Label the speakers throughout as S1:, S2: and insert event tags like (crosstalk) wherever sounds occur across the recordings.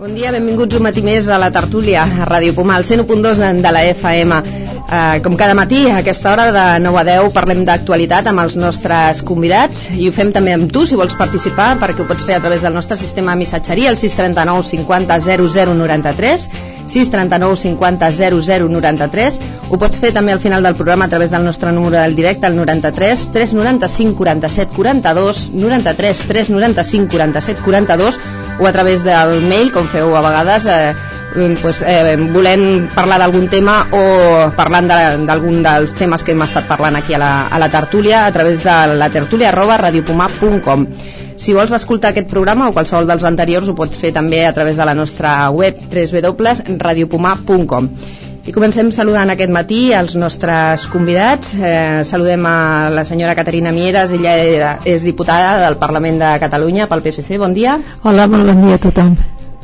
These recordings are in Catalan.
S1: Bon dia, benvinguts un matí més a la tertúlia a Ràdio Pomal, 101.2 de la FM. Uh, com cada matí, a aquesta hora de 9 a 10 parlem d'actualitat amb els nostres convidats i ho fem també amb tu, si vols participar, perquè ho pots fer a través del nostre sistema de missatgeria, el 639 50 00 93, 639 50 00 93. Ho pots fer també al final del programa a través del nostre número del directe, el 93 395 47 42, 93 395 47 42 o a través del mail, com feu a vegades, eh, pues, eh, volent parlar d'algun tema o parlant d'algun de, dels temes que hem estat parlant aquí a la, a la tertúlia a través de la tertúlia arroba radiopomar.com si vols escoltar aquest programa o qualsevol dels anteriors ho pots fer també a través de la nostra web www.radiopomar.com i comencem saludant aquest matí els nostres convidats. Eh, saludem a la senyora Caterina Mieres, ella és diputada del Parlament de Catalunya pel PSC. Bon dia.
S2: Hola, molt bon dia a tothom.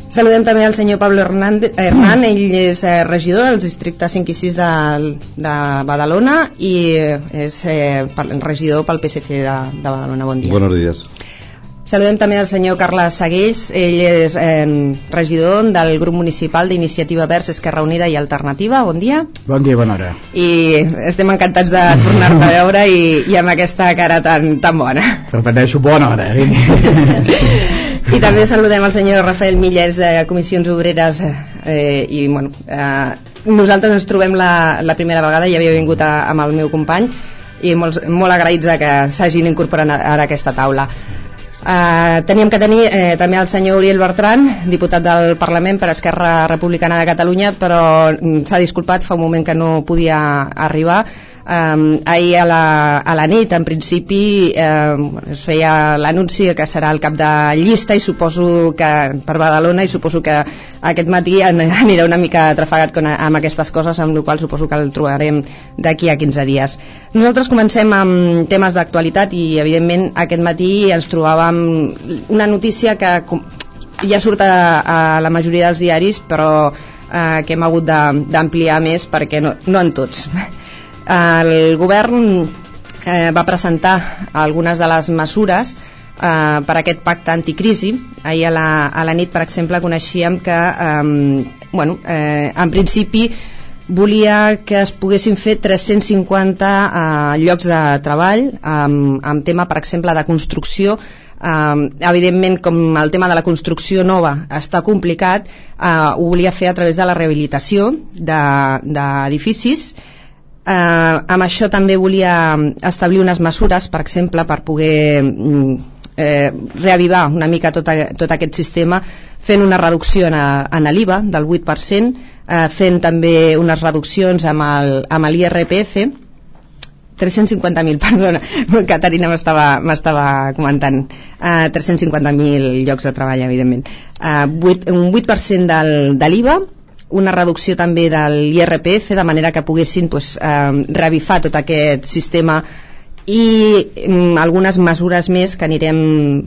S1: Saludem també al senyor Pablo Hernández, Hernán, ell és eh, regidor dels districtes 5 i 6 de, de Badalona i és eh, regidor pel PSC de, de Badalona. Bon dia.
S3: Buenos días.
S1: Saludem també al senyor Carles Segués, ell és eh, regidor del grup municipal d'Iniciativa Verds, Esquerra Unida i Alternativa. Bon dia.
S4: Bon dia, bona hora.
S1: I estem encantats de tornar-te a veure i, i amb aquesta cara tan, tan bona.
S4: Repeteixo, bona hora. Eh? (laughs)
S1: I també saludem al senyor Rafael Millers de Comissions Obreres eh, i bueno, eh, nosaltres ens trobem la, la primera vegada, ja havia vingut a, amb el meu company i molt, molt agraïts que s'hagin incorporat ara a aquesta taula. Uh, teníem que tenir eh, també el senyor Uriel Bertran, diputat del Parlament per Esquerra Republicana de Catalunya, però s'ha disculpat, fa un moment que no podia arribar Um, ahir a la, a la nit en principi um, es feia l'anunci que serà el cap de llista i suposo que per Badalona i suposo que aquest matí anirà una mica trafegat amb aquestes coses amb la qual suposo que el trobarem d'aquí a 15 dies. Nosaltres comencem amb temes d'actualitat i evidentment aquest matí ens trobàvem una notícia que ja surt a, a la majoria dels diaris però eh, que hem hagut d'ampliar més perquè no, no en tots el govern eh, va presentar algunes de les mesures eh, per aquest pacte anticrisi. Ahir a la, a la nit, per exemple, coneixíem que, eh, bueno, eh, en principi, volia que es poguessin fer 350 eh, llocs de treball amb, amb tema, per exemple, de construcció Uh, evidentment com el tema de la construcció nova està complicat uh, ho volia fer a través de la rehabilitació d'edificis de, Eh, amb això també volia establir unes mesures, per exemple, per poder mm, eh, reavivar una mica tot, a, tot aquest sistema fent una reducció en, en l'IVA del 8%, eh, fent també unes reduccions amb l'IRPF 350.000, (laughs) perdona, Caterina m'estava comentant, uh, 350.000 llocs de treball, evidentment. Uh, 8, un 8% del, de l'IVA, una reducció també de l'IRPF de manera que poguessin pues, eh, revifar tot aquest sistema i mm, algunes mesures més que anirem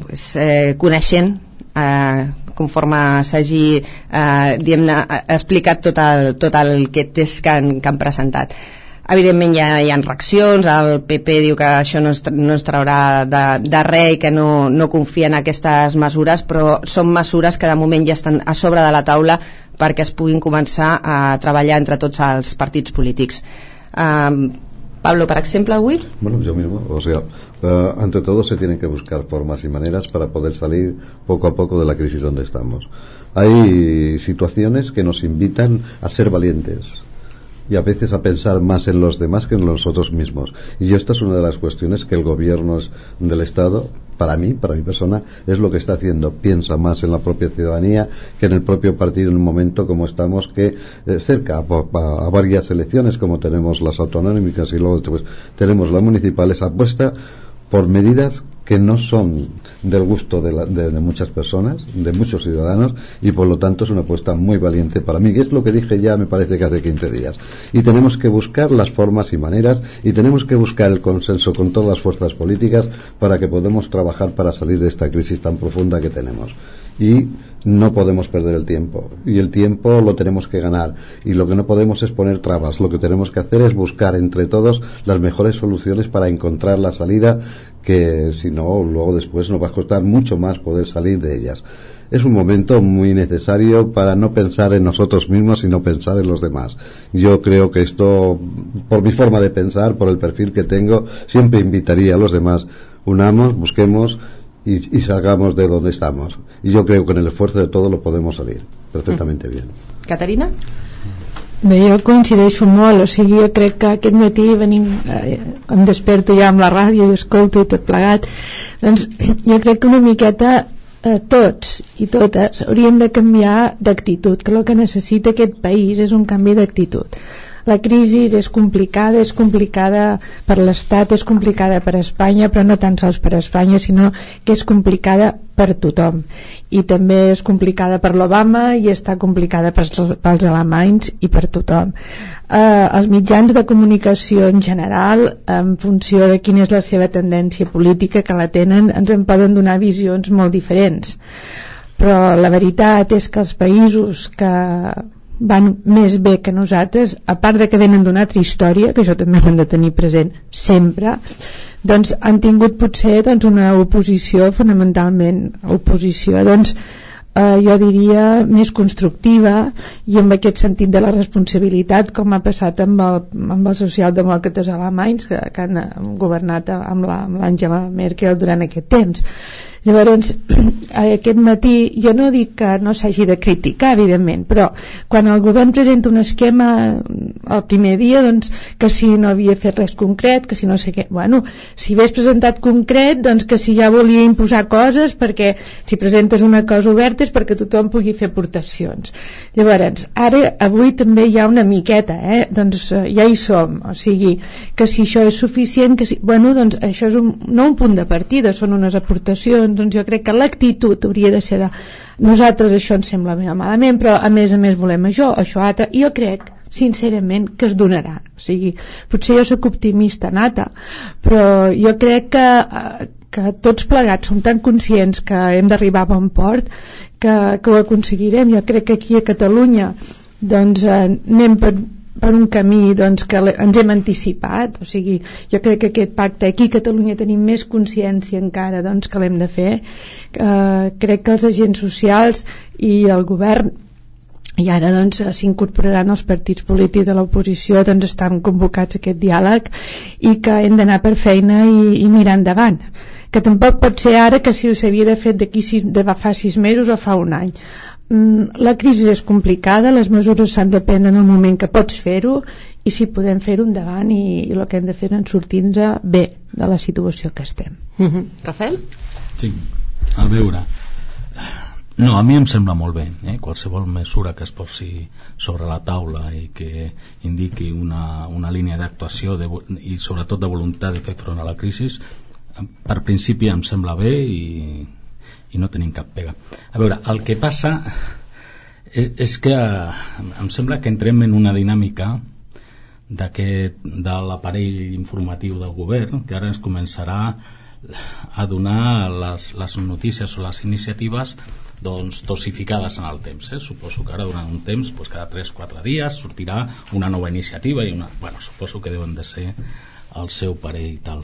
S1: pues, eh, coneixent eh, conforme s'hagi eh, explicat tot el, tot el que test que han, que han presentat. Evidentment hi ha, hi ha reaccions, el PP diu que això no ens, no ens traurà de, de res i que no, no confia en aquestes mesures, però són mesures que de moment ja estan a sobre de la taula perquè es puguin començar a treballar entre tots els partits polítics. Um, Pablo, por ejemplo, avui?
S3: Bueno, yo mismo, o sea, uh, ante todo se tienen que buscar formas y maneras para poder salir poco a poco de la crisis donde estamos. Hay situaciones que nos invitan a ser valientes, y a veces a pensar más en los demás que en nosotros mismos. Y esta es una de las cuestiones que el gobierno del Estado, para mí, para mi persona, es lo que está haciendo. Piensa más en la propia ciudadanía que en el propio partido en un momento como estamos, que eh, cerca a, varias elecciones, como tenemos las autonómicas y luego tenemos las municipales, apuesta por medidas que no son del gusto de, de, muchas personas, de muchos ciudadanos, y por lo tanto es una apuesta muy valiente para mí, que es lo que dije ya, me parece que hace 15 días. Y tenemos que buscar las formas y maneras, y tenemos que buscar el consenso con todas las fuerzas políticas para que podamos trabajar para salir de esta crisis tan profunda que tenemos. Y no podemos perder el tiempo. Y el tiempo lo tenemos que ganar. Y lo que no podemos es poner trabas. Lo que tenemos que hacer es buscar entre todos las mejores soluciones para encontrar la salida que si no luego después nos va a costar mucho más poder salir de ellas. Es un momento muy necesario para no pensar en nosotros mismos, sino pensar en los demás. Yo creo que esto, por mi forma de pensar, por el perfil que tengo, siempre invitaría a los demás, unamos, busquemos y, y salgamos de donde estamos. Y yo creo que en el esfuerzo de todo lo podemos salir perfectamente bien.
S1: Caterina?
S2: Bé, jo coincideixo molt, o sigui, jo crec que aquest matí venim, eh, em desperto ja amb la ràdio i escolto i tot plegat, doncs jo crec que una miqueta eh, tots i totes hauríem de canviar d'actitud, que el que necessita aquest país és un canvi d'actitud. La crisi és complicada, és complicada per l'Estat, és complicada per Espanya, però no tan sols per Espanya, sinó que és complicada per tothom. I també és complicada per l'Obama i està complicada pels, pels alemanys i per tothom. Eh, els mitjans de comunicació en general en funció de quina és la seva tendència política que la tenen ens en poden donar visions molt diferents. Però la veritat és que els països que van més bé que nosaltres a part de que venen d'una altra història que això també hem de tenir present sempre doncs han tingut potser doncs, una oposició fonamentalment oposició. Doncs eh, jo diria més constructiva i amb aquest sentit de la responsabilitat com ha passat amb, el, amb els socialdemòcrates alemanys que, que han governat amb l'Àngela la, Merkel durant aquest temps Llavors, (clears throat) aquest matí, jo no dic que no s'hagi de criticar, evidentment, però quan el govern presenta un esquema el primer dia, doncs, que si no havia fet res concret, que si no sé què... Bueno, si hagués presentat concret, doncs que si ja volia imposar coses, perquè si presentes una cosa oberta és perquè tothom pugui fer aportacions. Llavors, ara, avui també hi ha una miqueta, eh? Doncs eh, ja hi som, o sigui, que si això és suficient, que si... Bueno, doncs això és un, no un punt de partida, són unes aportacions doncs, doncs jo crec que l'actitud hauria de ser de nosaltres això ens sembla malament però a més a més volem això, això altre. I jo crec sincerament que es donarà. O sigui, potser jo sóc optimista nata però jo crec que, que tots plegats som tan conscients que hem d'arribar a bon port que, que ho aconseguirem. Jo crec que aquí a Catalunya doncs eh, anem per, per un camí doncs, que ens hem anticipat o sigui, jo crec que aquest pacte aquí a Catalunya tenim més consciència encara doncs, que l'hem de fer. Eh, crec que els agents socials i el govern i ara doncs s'incorporaran els partits polítics de l'oposició doncs estan convocats a aquest diàleg i que hem d'anar per feina i, i mirar endavant. Que tampoc pot ser ara que si ho s'havia de fer d'aquí de fa sis mesos o fa un any la crisi és complicada, les mesures s'han de prendre en el moment que pots fer-ho i si podem fer-ho endavant i, i el que hem de fer és sortir-nos bé de la situació que estem.
S1: Mm -hmm. Rafael?
S5: Sí, a veure no, a mi em sembla molt bé eh? qualsevol mesura que es posi sobre la taula i que indiqui una, una línia d'actuació i sobretot de voluntat de fer front a la crisi per principi em sembla bé i i no tenim cap pega a veure, el que passa és, és que em sembla que entrem en una dinàmica de l'aparell informatiu del govern que ara ens començarà a donar les, les notícies o les iniciatives doncs, dosificades en el temps. Eh? Suposo que ara durant un temps, doncs, cada 3-4 dies sortirà una nova iniciativa i una... Bueno, suposo que deuen de ser el seu parell i tal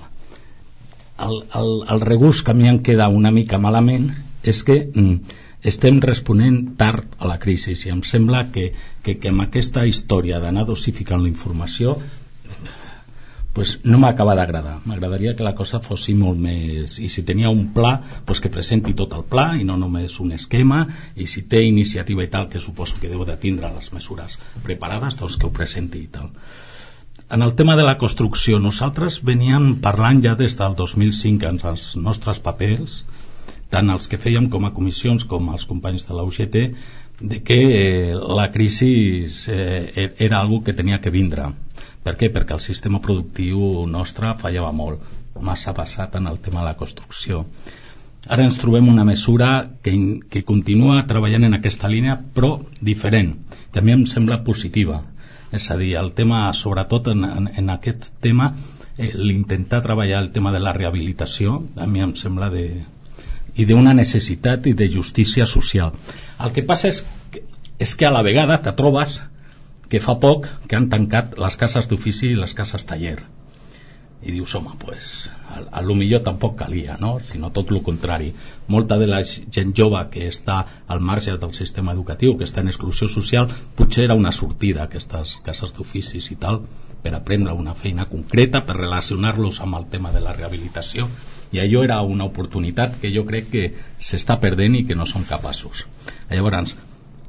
S5: el, el, el regust que a mi em queda una mica malament és que mm, estem responent tard a la crisi i em sembla que, que, que amb aquesta història d'anar dosificant la informació pues no m'acaba d'agradar. M'agradaria que la cosa fos molt més... I si tenia un pla, pues que presenti tot el pla i no només un esquema, i si té iniciativa i tal, que suposo que deu de tindre les mesures preparades, doncs que ho presenti i tal en el tema de la construcció, nosaltres veníem parlant ja des del 2005 en els nostres papers, tant els que fèiem com a comissions com els companys de la UGT, de que eh, la crisi eh, era algo que tenia que vindre. Per què? Perquè el sistema productiu nostre fallava molt, massa passat en el tema de la construcció. Ara ens trobem una mesura que, que continua treballant en aquesta línia, però diferent, mi em sembla positiva és a dir, el tema, sobretot en, en, en aquest tema, eh, l'intentar treballar el tema de la rehabilitació, a mi em sembla de, i d'una necessitat i de justícia social. El que passa és que, és que a la vegada te trobes que fa poc que han tancat les cases d'ofici i les cases taller. I dius, home, pues, a, a lo millor tampoc calia, no? sinó tot el contrari. Molta de la gent jove que està al marge del sistema educatiu, que està en exclusió social, potser era una sortida a aquestes cases d'oficis i tal, per aprendre una feina concreta, per relacionar-los amb el tema de la rehabilitació, i allò era una oportunitat que jo crec que s'està perdent i que no som capaços. Llavors,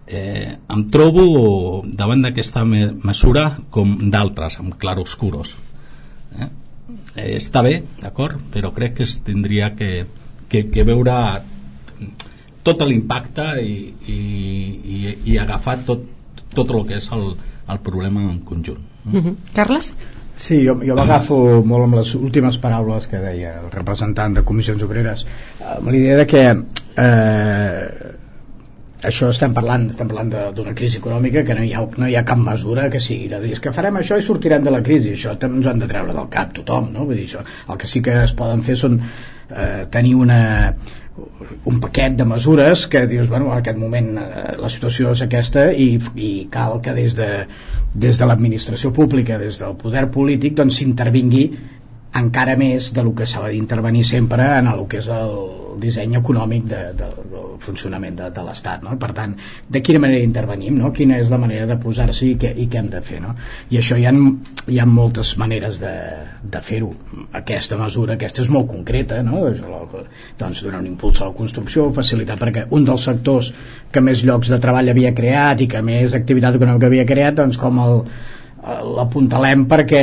S5: eh, em trobo davant d'aquesta me mesura com d'altres, amb claroscuros. Eh? Eh, està bé, d'acord, però crec que es tindria que, que, que veure tot l'impacte i, i, i, i agafar tot, tot el que és el, el problema en conjunt.
S1: Mm -hmm. Carles?
S4: Sí, jo, jo m'agafo molt amb les últimes paraules que deia el representant de Comissions Obreres amb l'idea de que eh, això estem parlant, estem parlant d'una crisi econòmica que no hi, ha, no hi ha cap mesura que sigui de dir, és que farem això i sortirem de la crisi això també ens han de treure del cap tothom no? Vull dir, això, el que sí que es poden fer són eh, tenir una un paquet de mesures que dius, bueno, en aquest moment eh, la situació és aquesta i, i cal que des de, des de l'administració pública, des del poder polític doncs encara més de lo que s'ha d'intervenir sempre en el que és el disseny econòmic de, de, del funcionament de, de l'Estat no? per tant, de quina manera intervenim no? quina és la manera de posar-s'hi i, què, i què hem de fer no? i això hi ha, hi ha moltes maneres de, de fer-ho aquesta mesura, aquesta és molt concreta no? doncs donar un impuls a la construcció facilitar perquè un dels sectors que més llocs de treball havia creat i que més activitat econòmica havia creat doncs com el l'apuntalem perquè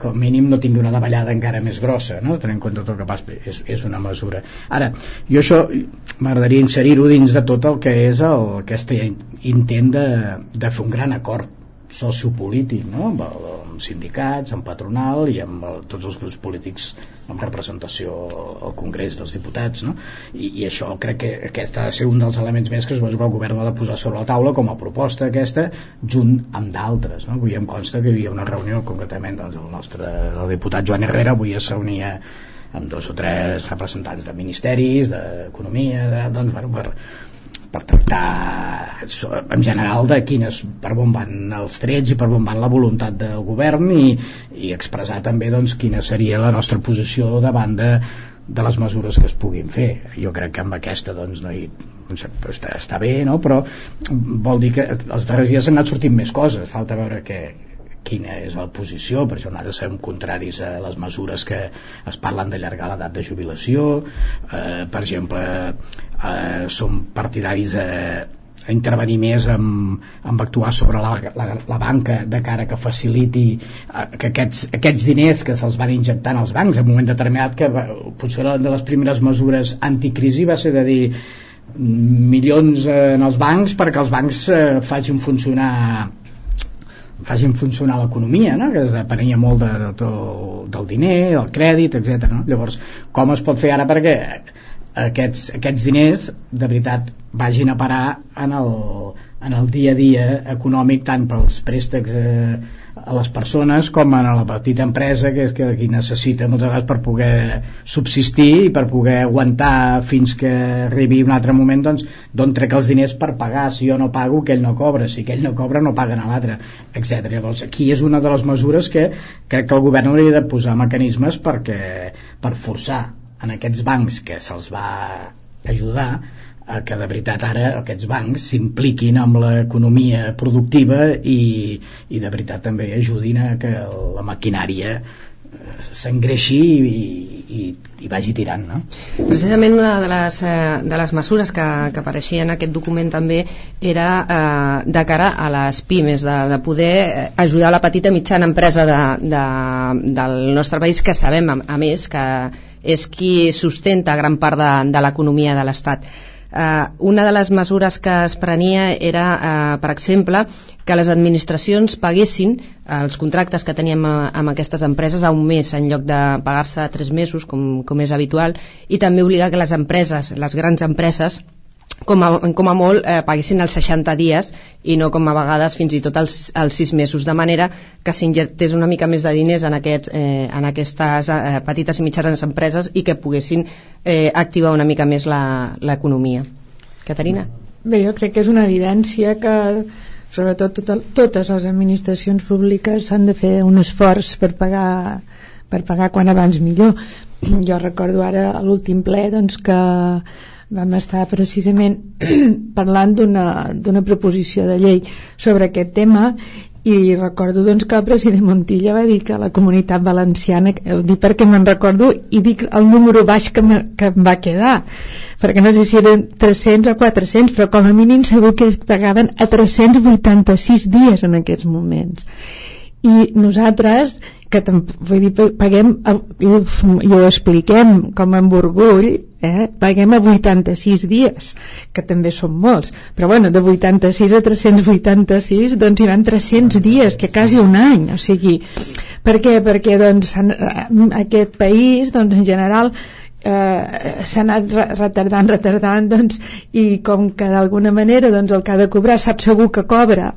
S4: com a mínim no tingui una davallada encara més grossa no? tenint en compte tot el que passa és, és una mesura ara, jo això m'agradaria inserir-ho dins de tot el que és el, aquest intent de, de fer un gran acord sociopolític no? amb, el, amb sindicats, amb patronal i amb el, tots els grups polítics amb representació al Congrés dels Diputats no? I, i això crec que aquest ha de ser un dels elements més que es el govern ha de posar sobre la taula com a proposta aquesta junt amb d'altres no? avui em consta que hi havia una reunió concretament doncs, el nostre el diputat Joan Herrera avui es reunia amb dos o tres representants de ministeris, d'economia, de, doncs, bueno, per, per tractar en general de quines per on van els trets i per on van la voluntat del govern i, i expressar també doncs, quina seria la nostra posició davant de, de les mesures que es puguin fer jo crec que amb aquesta doncs, no hi, està, està bé no? però vol dir que els darrers dies han anat sortint més coses falta veure què, quina és la posició, per això nosaltres som contraris a les mesures que es parlen d'allargar l'edat de jubilació, eh, per exemple, eh, som partidaris a, a intervenir més amb, amb actuar sobre la, la, la banca de cara que faciliti eh, que aquests, aquests diners que se'ls van injectant als bancs en un moment determinat que potser una de les primeres mesures anticrisi va ser de dir milions en els bancs perquè els bancs eh, facin funcionar facin funcionar l'economia, no? que depenia molt de, de, de, del diner, del crèdit, etc. No? Llavors, com es pot fer ara perquè aquests, aquests diners de veritat vagin a parar en el, en el dia a dia econòmic tant pels préstecs eh, a les persones com a la petita empresa que és que qui necessita moltes vegades per poder subsistir i per poder aguantar fins que arribi un altre moment doncs d'on trec els diners per pagar si jo no pago que ell no cobra si que ell no cobra no paguen a l'altre etc. Llavors aquí és una de les mesures que crec que el govern hauria de posar mecanismes perquè, per forçar en aquests bancs que se'ls va ajudar a que de veritat ara aquests bancs s'impliquin amb l'economia productiva i, i de veritat també ajudin a que la maquinària eh, s'engreixi i, i, i vagi tirant no?
S1: Precisament una de les, eh, de les mesures que, que apareixia en aquest document també era eh, de cara a les pimes de, de poder ajudar la petita mitjana empresa de, de, del nostre país que sabem a, a més que és qui sustenta gran part de, de l'economia de l'Estat Eh, una de les mesures que es prenia era, eh, per exemple, que les administracions paguessin eh, els contractes que teníem eh, amb aquestes empreses a un mes en lloc de pagar-se a tres mesos, com, com és habitual, i també obligar que les empreses, les grans empreses, com a, com a molt eh, paguessin els 60 dies i no com a vegades fins i tot els, els 6 mesos de manera que s'injectés una mica més de diners en, aquests, eh, en aquestes eh, petites i mitjanes empreses i que poguessin eh, activar una mica més l'economia Caterina?
S2: Bé, jo crec que és una evidència que sobretot tot, totes les administracions públiques han de fer un esforç per pagar per pagar quan abans millor jo recordo ara l'últim ple doncs que vam estar precisament (clears throat) parlant d'una proposició de llei sobre aquest tema i recordo doncs, que el president Montilla va dir que la comunitat valenciana ho dic perquè me'n recordo i dic el número baix que, que em va quedar perquè no sé si eren 300 o 400 però com a mínim segur que es pagaven a 386 dies en aquests moments. I nosaltres que vull dir, paguem i ho expliquem com amb orgull eh? paguem a 86 dies que també són molts però bueno, de 86 a 386 doncs hi van 300 dies que quasi un any o sigui, per què? perquè doncs, aquest país doncs, en general eh, s'ha anat retardant, retardant doncs, i com que d'alguna manera doncs, el que ha de cobrar sap segur que cobra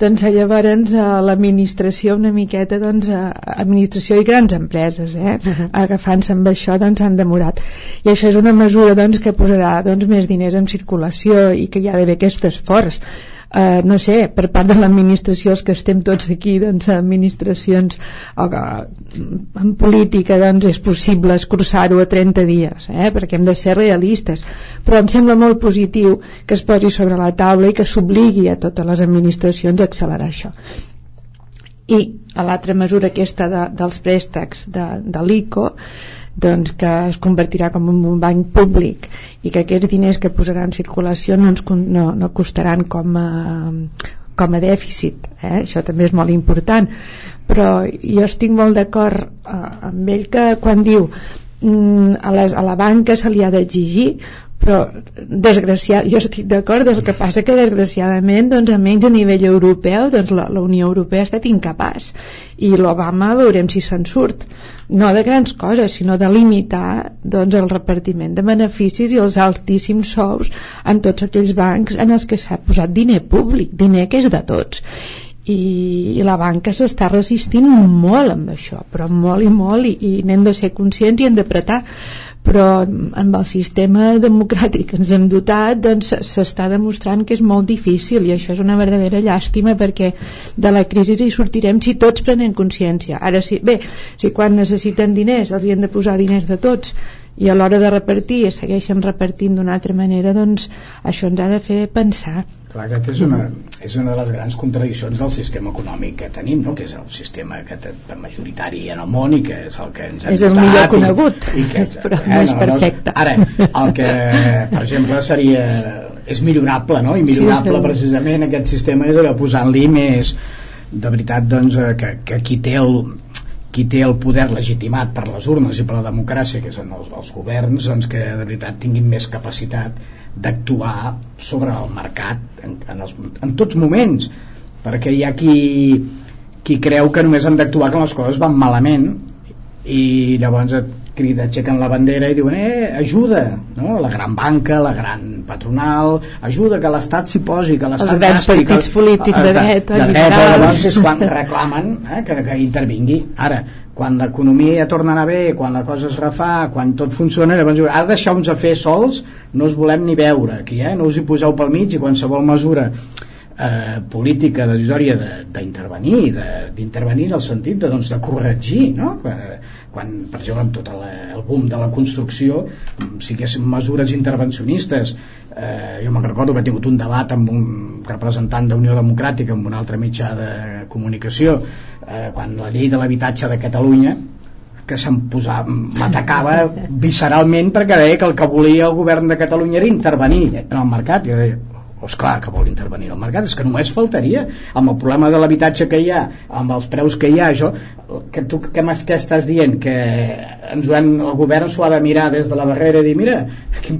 S2: doncs llavors eh, l'administració una miqueta doncs, eh, administració i grans empreses eh, uh (laughs) -huh. agafant-se amb això doncs han demorat i això és una mesura doncs, que posarà doncs, més diners en circulació i que hi ha d'haver aquest esforç eh, no sé, per part de l'administració els que estem tots aquí doncs, administracions o que, en política doncs, és possible escurçar-ho a 30 dies eh, perquè hem de ser realistes. Però em sembla molt positiu que es posi sobre la taula i que s'obligui a totes les administracions a accelerar això. I a l'altra mesura aquesta de, dels préstecs de, de l'ICO doncs que es convertirà com en un banc públic i que aquests diners que posarà en circulació no, ens, no, no costaran com a, com a dèficit eh? això també és molt important però jo estic molt d'acord eh, amb ell que quan diu mm, a, les, a la banca se li ha d'exigir però desgraciat, jo estic d'acord el que passa que desgraciadament doncs, almenys a nivell europeu doncs, la, la Unió Europea ha estat incapaç. I l'Obama veurem si se'n surt. No de grans coses sinó de limitar doncs, el repartiment de beneficis i els altíssims sous en tots aquells bancs en els que s'ha posat diner públic. Diner que és de tots. I, i la banca s'està resistint molt amb això però molt i molt i, i n'hem de ser conscients i hem d'apretar però amb el sistema democràtic que ens hem dotat doncs s'està demostrant que és molt difícil i això és una verdadera llàstima perquè de la crisi hi sortirem si tots prenem consciència. Ara sí, bé, si quan necessiten diners els hi han de posar diners de tots i a l'hora de repartir segueixen repartint d'una altra manera doncs això ens ha de fer pensar
S4: Clar, aquesta és una, és una de les grans contradiccions del sistema econòmic que tenim, no? que és el sistema que té majoritari en el món i que és el que ens
S2: hem És el millor conegut, i, i que, (laughs) però eh, no és no, perfecte.
S4: No, ara, el que, per exemple, seria és millorable, no? I millorable sí, sí. precisament aquest sistema és posant-li més de veritat doncs, eh, que, que qui té el, qui té el poder legitimat per les urnes i per la democràcia, que són els, els governs, doncs que de veritat tinguin més capacitat d'actuar sobre el mercat en, en, els, en tots moments. Perquè hi ha qui, qui creu que només han d'actuar quan les coses van malament i llavors crida, aixequen la bandera i diuen eh, ajuda, no? la gran banca la gran patronal ajuda que l'Estat s'hi posi, que l'Estat
S2: els grans partits polítics de dreta,
S4: de, de dreta llavors és quan reclamen eh, que, que intervingui ara, quan l'economia torna a anar bé, quan la cosa es refà, quan tot funciona, llavors diu, ara deixeu-nos a fer sols, no us volem ni veure aquí, eh? no us hi poseu pel mig i qualsevol mesura eh, política decisòria d'intervenir d'intervenir en el sentit de, doncs, de corregir no? Eh, quan, per exemple, amb tot el, el boom de la construcció siguessin mesures intervencionistes eh, jo me'n recordo que he tingut un debat amb un representant d'Unió Democràtica amb un altre mitjà de comunicació eh, quan la llei de l'habitatge de Catalunya que se'm posava, m'atacava (laughs) visceralment perquè deia que el que volia el govern de Catalunya era intervenir en el mercat. Jo deia, doncs clar que vol intervenir el mercat, és que només faltaria amb el problema de l'habitatge que hi ha amb els preus que hi ha això, que tu què, què estàs dient? que ens han, el govern s'ho ha de mirar des de la barrera i dir mira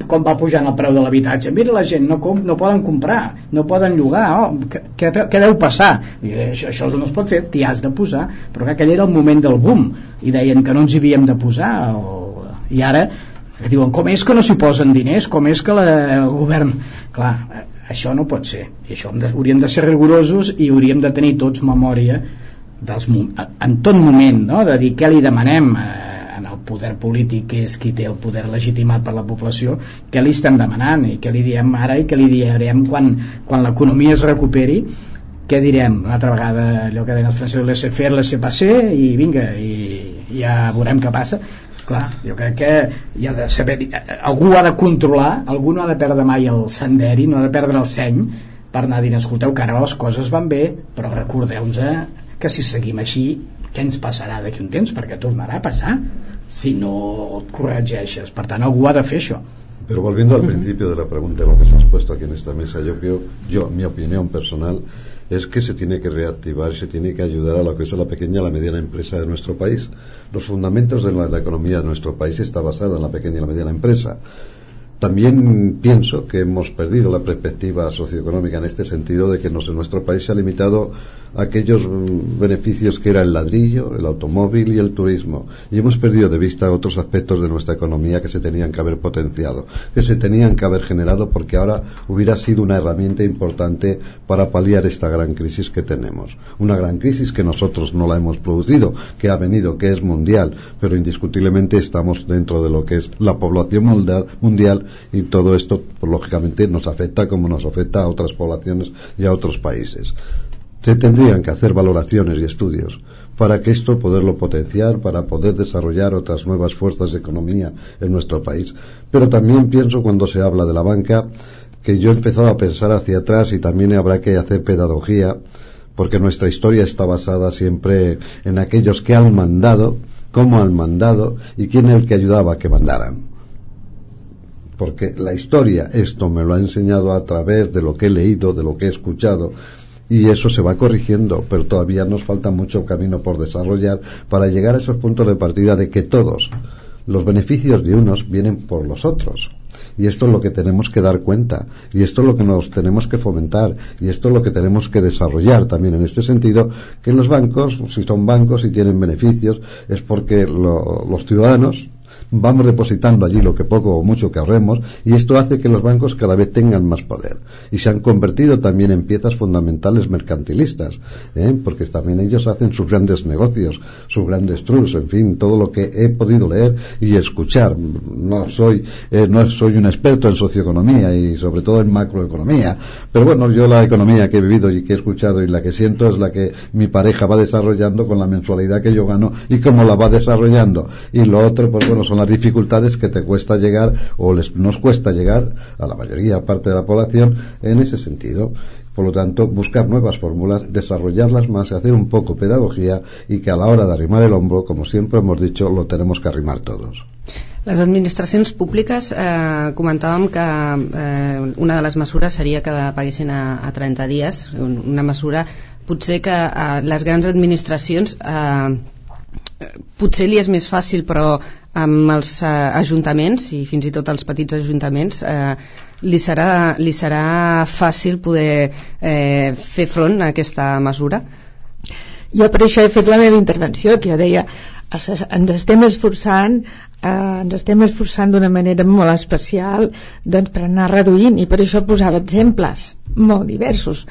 S4: com va pujant el preu de l'habitatge? Mira la gent, no, com, no poden comprar no poden llogar, oh, què, què deu passar? I això, això no es pot fer t'hi has de posar, però que aquell era el moment del boom i deien que no ens hi havíem de posar o... i ara diuen com és que no s'hi posen diners? Com és que la, el govern? Clar, això no pot ser. I això hauríem de ser rigorosos i hauríem de tenir tots memòria dels, en tot moment no? de dir què li demanem eh, en el poder polític que és qui té el poder legitimat per la població? Què li estem demanant? I què li diem ara? I què li direm quan, quan l'economia es recuperi? Què direm? Una altra vegada allò que deien els francesos laissez faire laissez passer i vinga i ja veurem què passa clar, jo crec que hi ha de saber algú ha de controlar algú no ha de perdre mai el senderi no ha de perdre el seny per anar dient escolteu que ara les coses van bé però recordeu-nos que si seguim així què ens passarà d'aquí un temps? Perquè tornarà a passar si no et corregeixes. Per tant algú ha de fer això
S3: Pero volviendo al principio de la pregunta de lo que se ha puesto aquí en esta mesa, yo creo, yo, mi opinión personal es que se tiene que reactivar, se tiene que ayudar a lo que es la pequeña y la mediana empresa de nuestro país. Los fundamentos de la, la economía de nuestro país está basada en la pequeña y la mediana empresa. También pienso que hemos perdido la perspectiva socioeconómica en este sentido de que nos, en nuestro país se ha limitado a aquellos mm, beneficios que era el ladrillo, el automóvil y el turismo. Y hemos perdido de vista otros aspectos de nuestra economía que se tenían que haber potenciado, que se tenían que haber generado porque ahora hubiera sido una herramienta importante para paliar esta gran crisis que tenemos. Una gran crisis que nosotros no la hemos producido, que ha venido, que es mundial, pero indiscutiblemente estamos dentro de lo que es la población mundial, mundial y todo esto pues, lógicamente nos afecta como nos afecta a otras poblaciones y a otros países. Se tendrían que hacer valoraciones y estudios para que esto poderlo potenciar, para poder desarrollar otras nuevas fuerzas de economía en nuestro país. Pero también pienso cuando se habla de la banca que yo he empezado a pensar hacia atrás y también habrá que hacer pedagogía porque nuestra historia está basada siempre en aquellos que han mandado, cómo han mandado y quién es el que ayudaba a que mandaran porque la historia esto me lo ha enseñado a través de lo que he leído, de lo que he escuchado y eso se va corrigiendo, pero todavía nos falta mucho camino por desarrollar para llegar a esos puntos de partida de que todos los beneficios de unos vienen por los otros. Y esto es lo que tenemos que dar cuenta, y esto es lo que nos tenemos que fomentar, y esto es lo que tenemos que desarrollar también en este sentido, que los bancos, si son bancos y tienen beneficios, es porque lo, los ciudadanos vamos depositando allí lo que poco o mucho que ahorremos y esto hace que los bancos cada vez tengan más poder. Y se han convertido también en piezas fundamentales mercantilistas ¿eh? porque también ellos hacen sus grandes negocios sus grandes trucs en fin todo lo que he podido leer y escuchar. No soy eh, no soy un experto en socioeconomía y sobre todo en macroeconomía pero bueno yo la economía que he vivido y que he escuchado y la que siento es la que mi pareja va desarrollando con la mensualidad que yo gano y cómo la va desarrollando. Y lo otro pues bueno son las dificultades que te cuesta llegar o les, nos cuesta llegar a la mayoría parte de la población en ese sentido. Por lo tanto, buscar nuevas fórmulas, desarrollarlas más, hacer un poco pedagogía y que a la hora de arrimar el hombro, como siempre hemos dicho, lo tenemos que arrimar todos.
S1: Les administracions públiques eh, comentàvem que eh, una de les mesures seria que paguessin a, a 30 dies, una mesura potser que eh, les grans administracions eh, potser li és més fàcil però amb els eh, ajuntaments i fins i tot els petits ajuntaments eh, li, serà, li serà fàcil poder eh, fer front a aquesta mesura?
S2: Jo per això he fet la meva intervenció, que jo deia ens estem esforçant eh, ens estem esforçant d'una manera molt especial doncs, per anar reduint i per això posava exemples molt diversos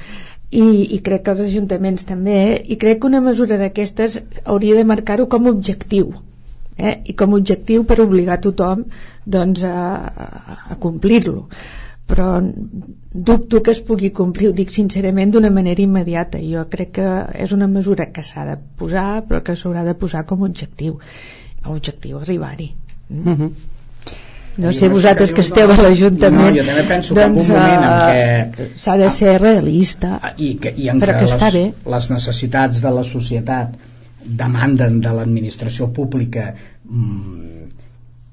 S2: i, i crec que els ajuntaments també i crec que una mesura d'aquestes hauria de marcar-ho com a objectiu eh? i com a objectiu per obligar tothom doncs, a, a complir-lo. Però dubto que es pugui complir, ho dic sincerament d'una manera immediata, jo crec que és una mesura que s'ha de posar però que s'haurà de posar com a objectiu. Objectiu arribar-hi. Mm? -hmm. no sé vosaltres que esteu a l'Ajuntament.
S4: No, jo també penso doncs, que en un moment en
S2: eh, què s'ha de ser realista.
S4: Ah, i, que, i en
S2: però que,
S4: que
S2: està
S4: les,
S2: bé.
S4: les necessitats de la societat demanden de l'administració pública mmm,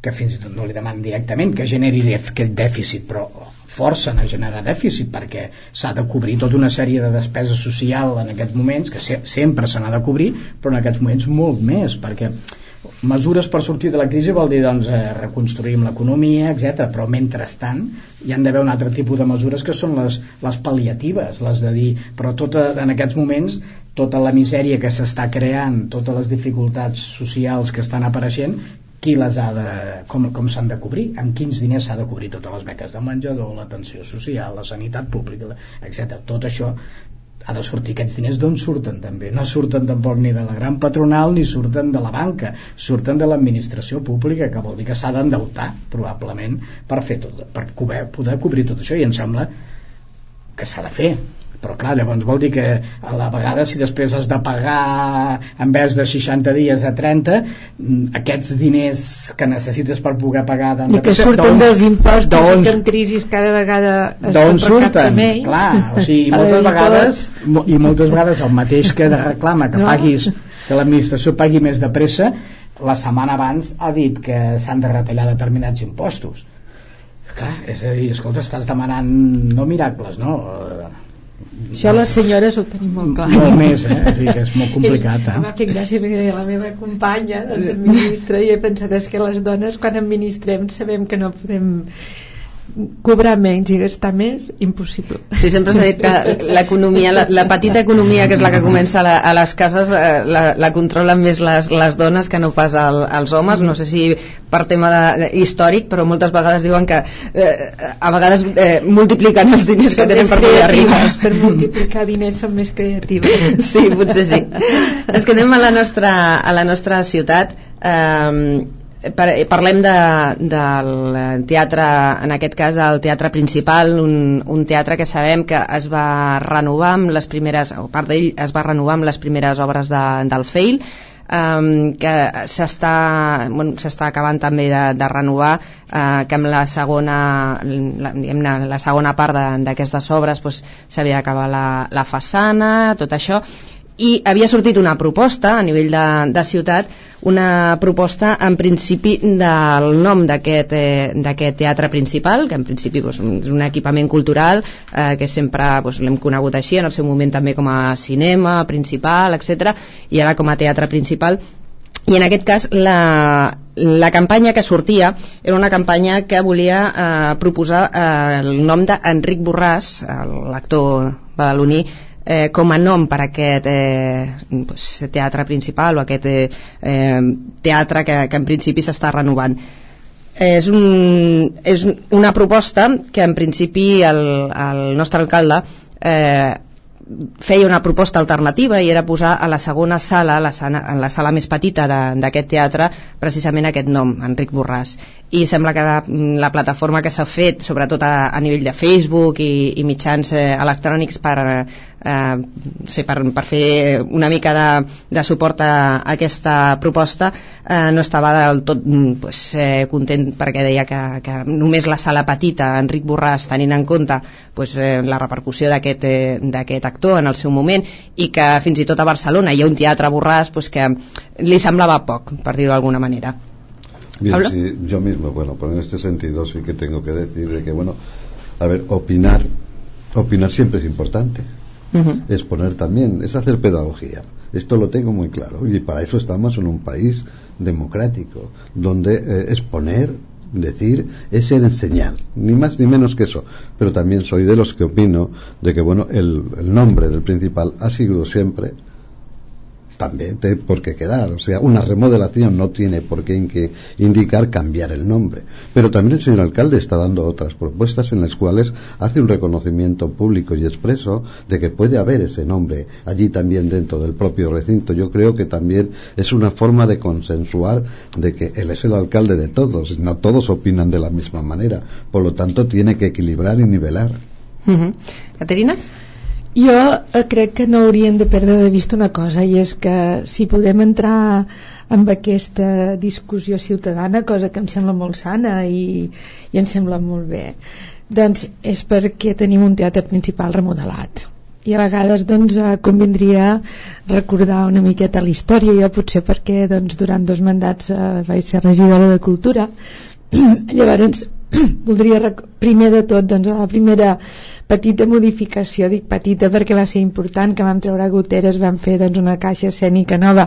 S4: que fins i tot no li demanen directament que generi aquest dèficit però forcen a generar dèficit perquè s'ha de cobrir tota una sèrie de despesa social en aquests moments que se sempre se n'ha de cobrir però en aquests moments molt més perquè mesures per sortir de la crisi vol dir doncs, eh, reconstruïm l'economia, etc. però mentrestant hi han d'haver un altre tipus de mesures que són les, les pal·liatives, les de dir, però tota, en aquests moments tota la misèria que s'està creant, totes les dificultats socials que estan apareixent, qui les ha de, com, com s'han de cobrir, amb quins diners s'ha de cobrir totes les beques de menjador, l'atenció social, la sanitat pública, etc. Tot això ha de sortir aquests diners d'on surten també? No surten tampoc ni de la gran patronal ni surten de la banca, surten de l'administració pública que vol dir que s'ha d'endeutar probablement per, fer tot, per poder, poder cobrir tot això. I em sembla que s'ha de fer però clar, llavors vol dir que a la vegada si després has de pagar en vez de 60 dies a 30 mm, aquests diners que necessites per poder pagar
S2: i que surten dels impostos i que en crisis cada vegada
S4: d'on surten, clar, o (laughs) sigui, moltes vegades i moltes vegades el mateix que de reclama que no? paguis que l'administració pagui més de pressa la setmana abans ha dit que s'han de retallar determinats impostos clar, és a dir, escolta, estàs demanant no miracles, no?
S2: Això les senyores ho tenim molt clar.
S4: Molt més, eh? O sigui que és molt complicat, eh?
S2: M'ha fet gràcia perquè la meva companya doncs, administra i he pensat és que les dones quan administrem sabem que no podem cobrar menys i gastar més, impossible.
S1: Sí, sempre s'ha dit que l'economia, la, la petita economia que és la que comença a, la, a les cases eh, la, la controlen més les, les dones que no pas el, els homes, no sé si per tema de, històric, però moltes vegades diuen que eh, a vegades eh, multipliquen els diners que tenen per poder arribar.
S2: Per multiplicar diners són més creatives. (laughs)
S1: Sí, potser sí. És que anem a la nostra, a la nostra ciutat eh, parlem de, del teatre, en aquest cas el teatre principal, un, un teatre que sabem que es va renovar amb les primeres, o part d'ell es va renovar amb les primeres obres de, del Fail, um, que s'està bueno, acabant també de, de renovar uh, que amb la segona la, la segona part d'aquestes obres s'havia pues, d'acabar la, la façana, tot això i havia sortit una proposta a nivell de, de ciutat una proposta en principi del nom d'aquest eh, teatre principal que en principi doncs, és un equipament cultural eh, que sempre doncs, l'hem conegut així en el seu moment també com a cinema principal, etc i ara com a teatre principal. I en aquest cas la, la campanya que sortia era una campanya que volia eh, proposar eh, el nom d'Enric Borràs l'actor badaloní eh, com a nom per a aquest eh, pues, teatre principal o aquest eh, eh, teatre que, que en principi s'està renovant és, un, és una proposta que en principi el, el nostre alcalde eh, feia una proposta alternativa i era posar a la segona sala, la sala, en la sala més petita d'aquest teatre, precisament aquest nom, Enric Borràs. I sembla que la, la plataforma que s'ha fet, sobretot a, a nivell de Facebook i, i mitjans eh, electrònics per, eh, sé, per, per fer una mica de, de suport a, aquesta proposta eh, no estava del tot mm, pues, eh, content perquè deia que, que només la sala petita, Enric Borràs tenint en compte pues, eh, la repercussió d'aquest eh, actor en el seu moment i que fins i tot a Barcelona hi ha un teatre Borràs pues, que li semblava poc, per dir-ho d'alguna manera
S3: Bien, sí, yo mismo, bueno, pues en este sentido sí que tengo que decir de que, bueno, a ver, opinar, opinar siempre es importante. Exponer también, es hacer pedagogía. Esto lo tengo muy claro. Y para eso estamos en un país democrático, donde eh, exponer, decir, es ser enseñar, ni más ni menos que eso. Pero también soy de los que opino de que, bueno, el, el nombre del principal ha sido siempre también tiene por qué quedar. O sea, una remodelación no tiene por qué indicar cambiar el nombre. Pero también el señor alcalde está dando otras propuestas en las cuales hace un reconocimiento público y expreso de que puede haber ese nombre allí también dentro del propio recinto. Yo creo que también es una forma de consensuar de que él es el alcalde de todos. No todos opinan de la misma manera. Por lo tanto, tiene que equilibrar y nivelar.
S2: Jo eh, crec que no hauríem de perdre de vista una cosa i és que si podem entrar amb aquesta discussió ciutadana, cosa que em sembla molt sana i, i em sembla molt bé, doncs és perquè tenim un teatre principal remodelat. I a vegades doncs, eh, convindria recordar una miqueta la història. Jo potser perquè doncs, durant dos mandats eh, vaig ser regidora de Cultura. (clears throat) Llavors (clears throat) voldria primer de tot doncs, la primera petita modificació, dic petita perquè va ser important, que vam treure goteres, vam fer doncs, una caixa escènica nova,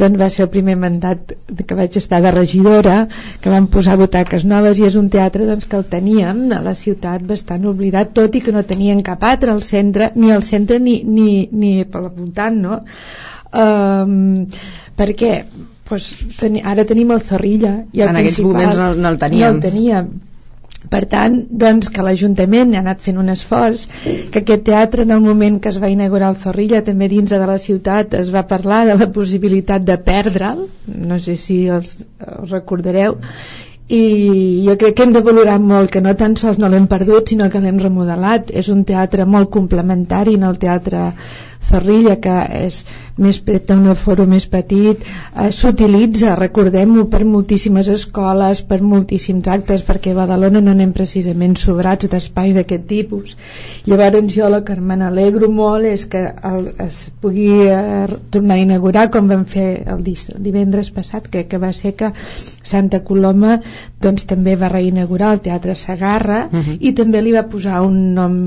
S2: doncs va ser el primer mandat que vaig estar de regidora, que vam posar butaques noves i és un teatre doncs, que el teníem a la ciutat bastant oblidat, tot i que no tenien cap altre al centre, ni al centre ni, ni, ni per la voltant, no? Um, perquè pues, ten, ara tenim el Zorrilla
S1: i el en aquests moments no, no el teníem.
S2: No el teníem per tant, doncs, que l'Ajuntament ha anat fent un esforç, que aquest teatre en el moment que es va inaugurar el Zorrilla també dintre de la ciutat es va parlar de la possibilitat de perdre'l, no sé si els, els recordareu, i jo crec que hem de valorar molt que no tan sols no l'hem perdut sinó que l'hem remodelat. És un teatre molt complementari en el teatre Zorrilla que és més té un foro més petit eh, s'utilitza, recordem-ho per moltíssimes escoles, per moltíssims actes perquè a Badalona no anem precisament sobrats d'espais d'aquest tipus llavors jo el que me n'alegro molt és que el, es pugui eh, tornar a inaugurar com vam fer el, el divendres passat que, que va ser que Santa Coloma doncs també va reinaugurar el Teatre Sagarra uh -huh. i també li va posar un nom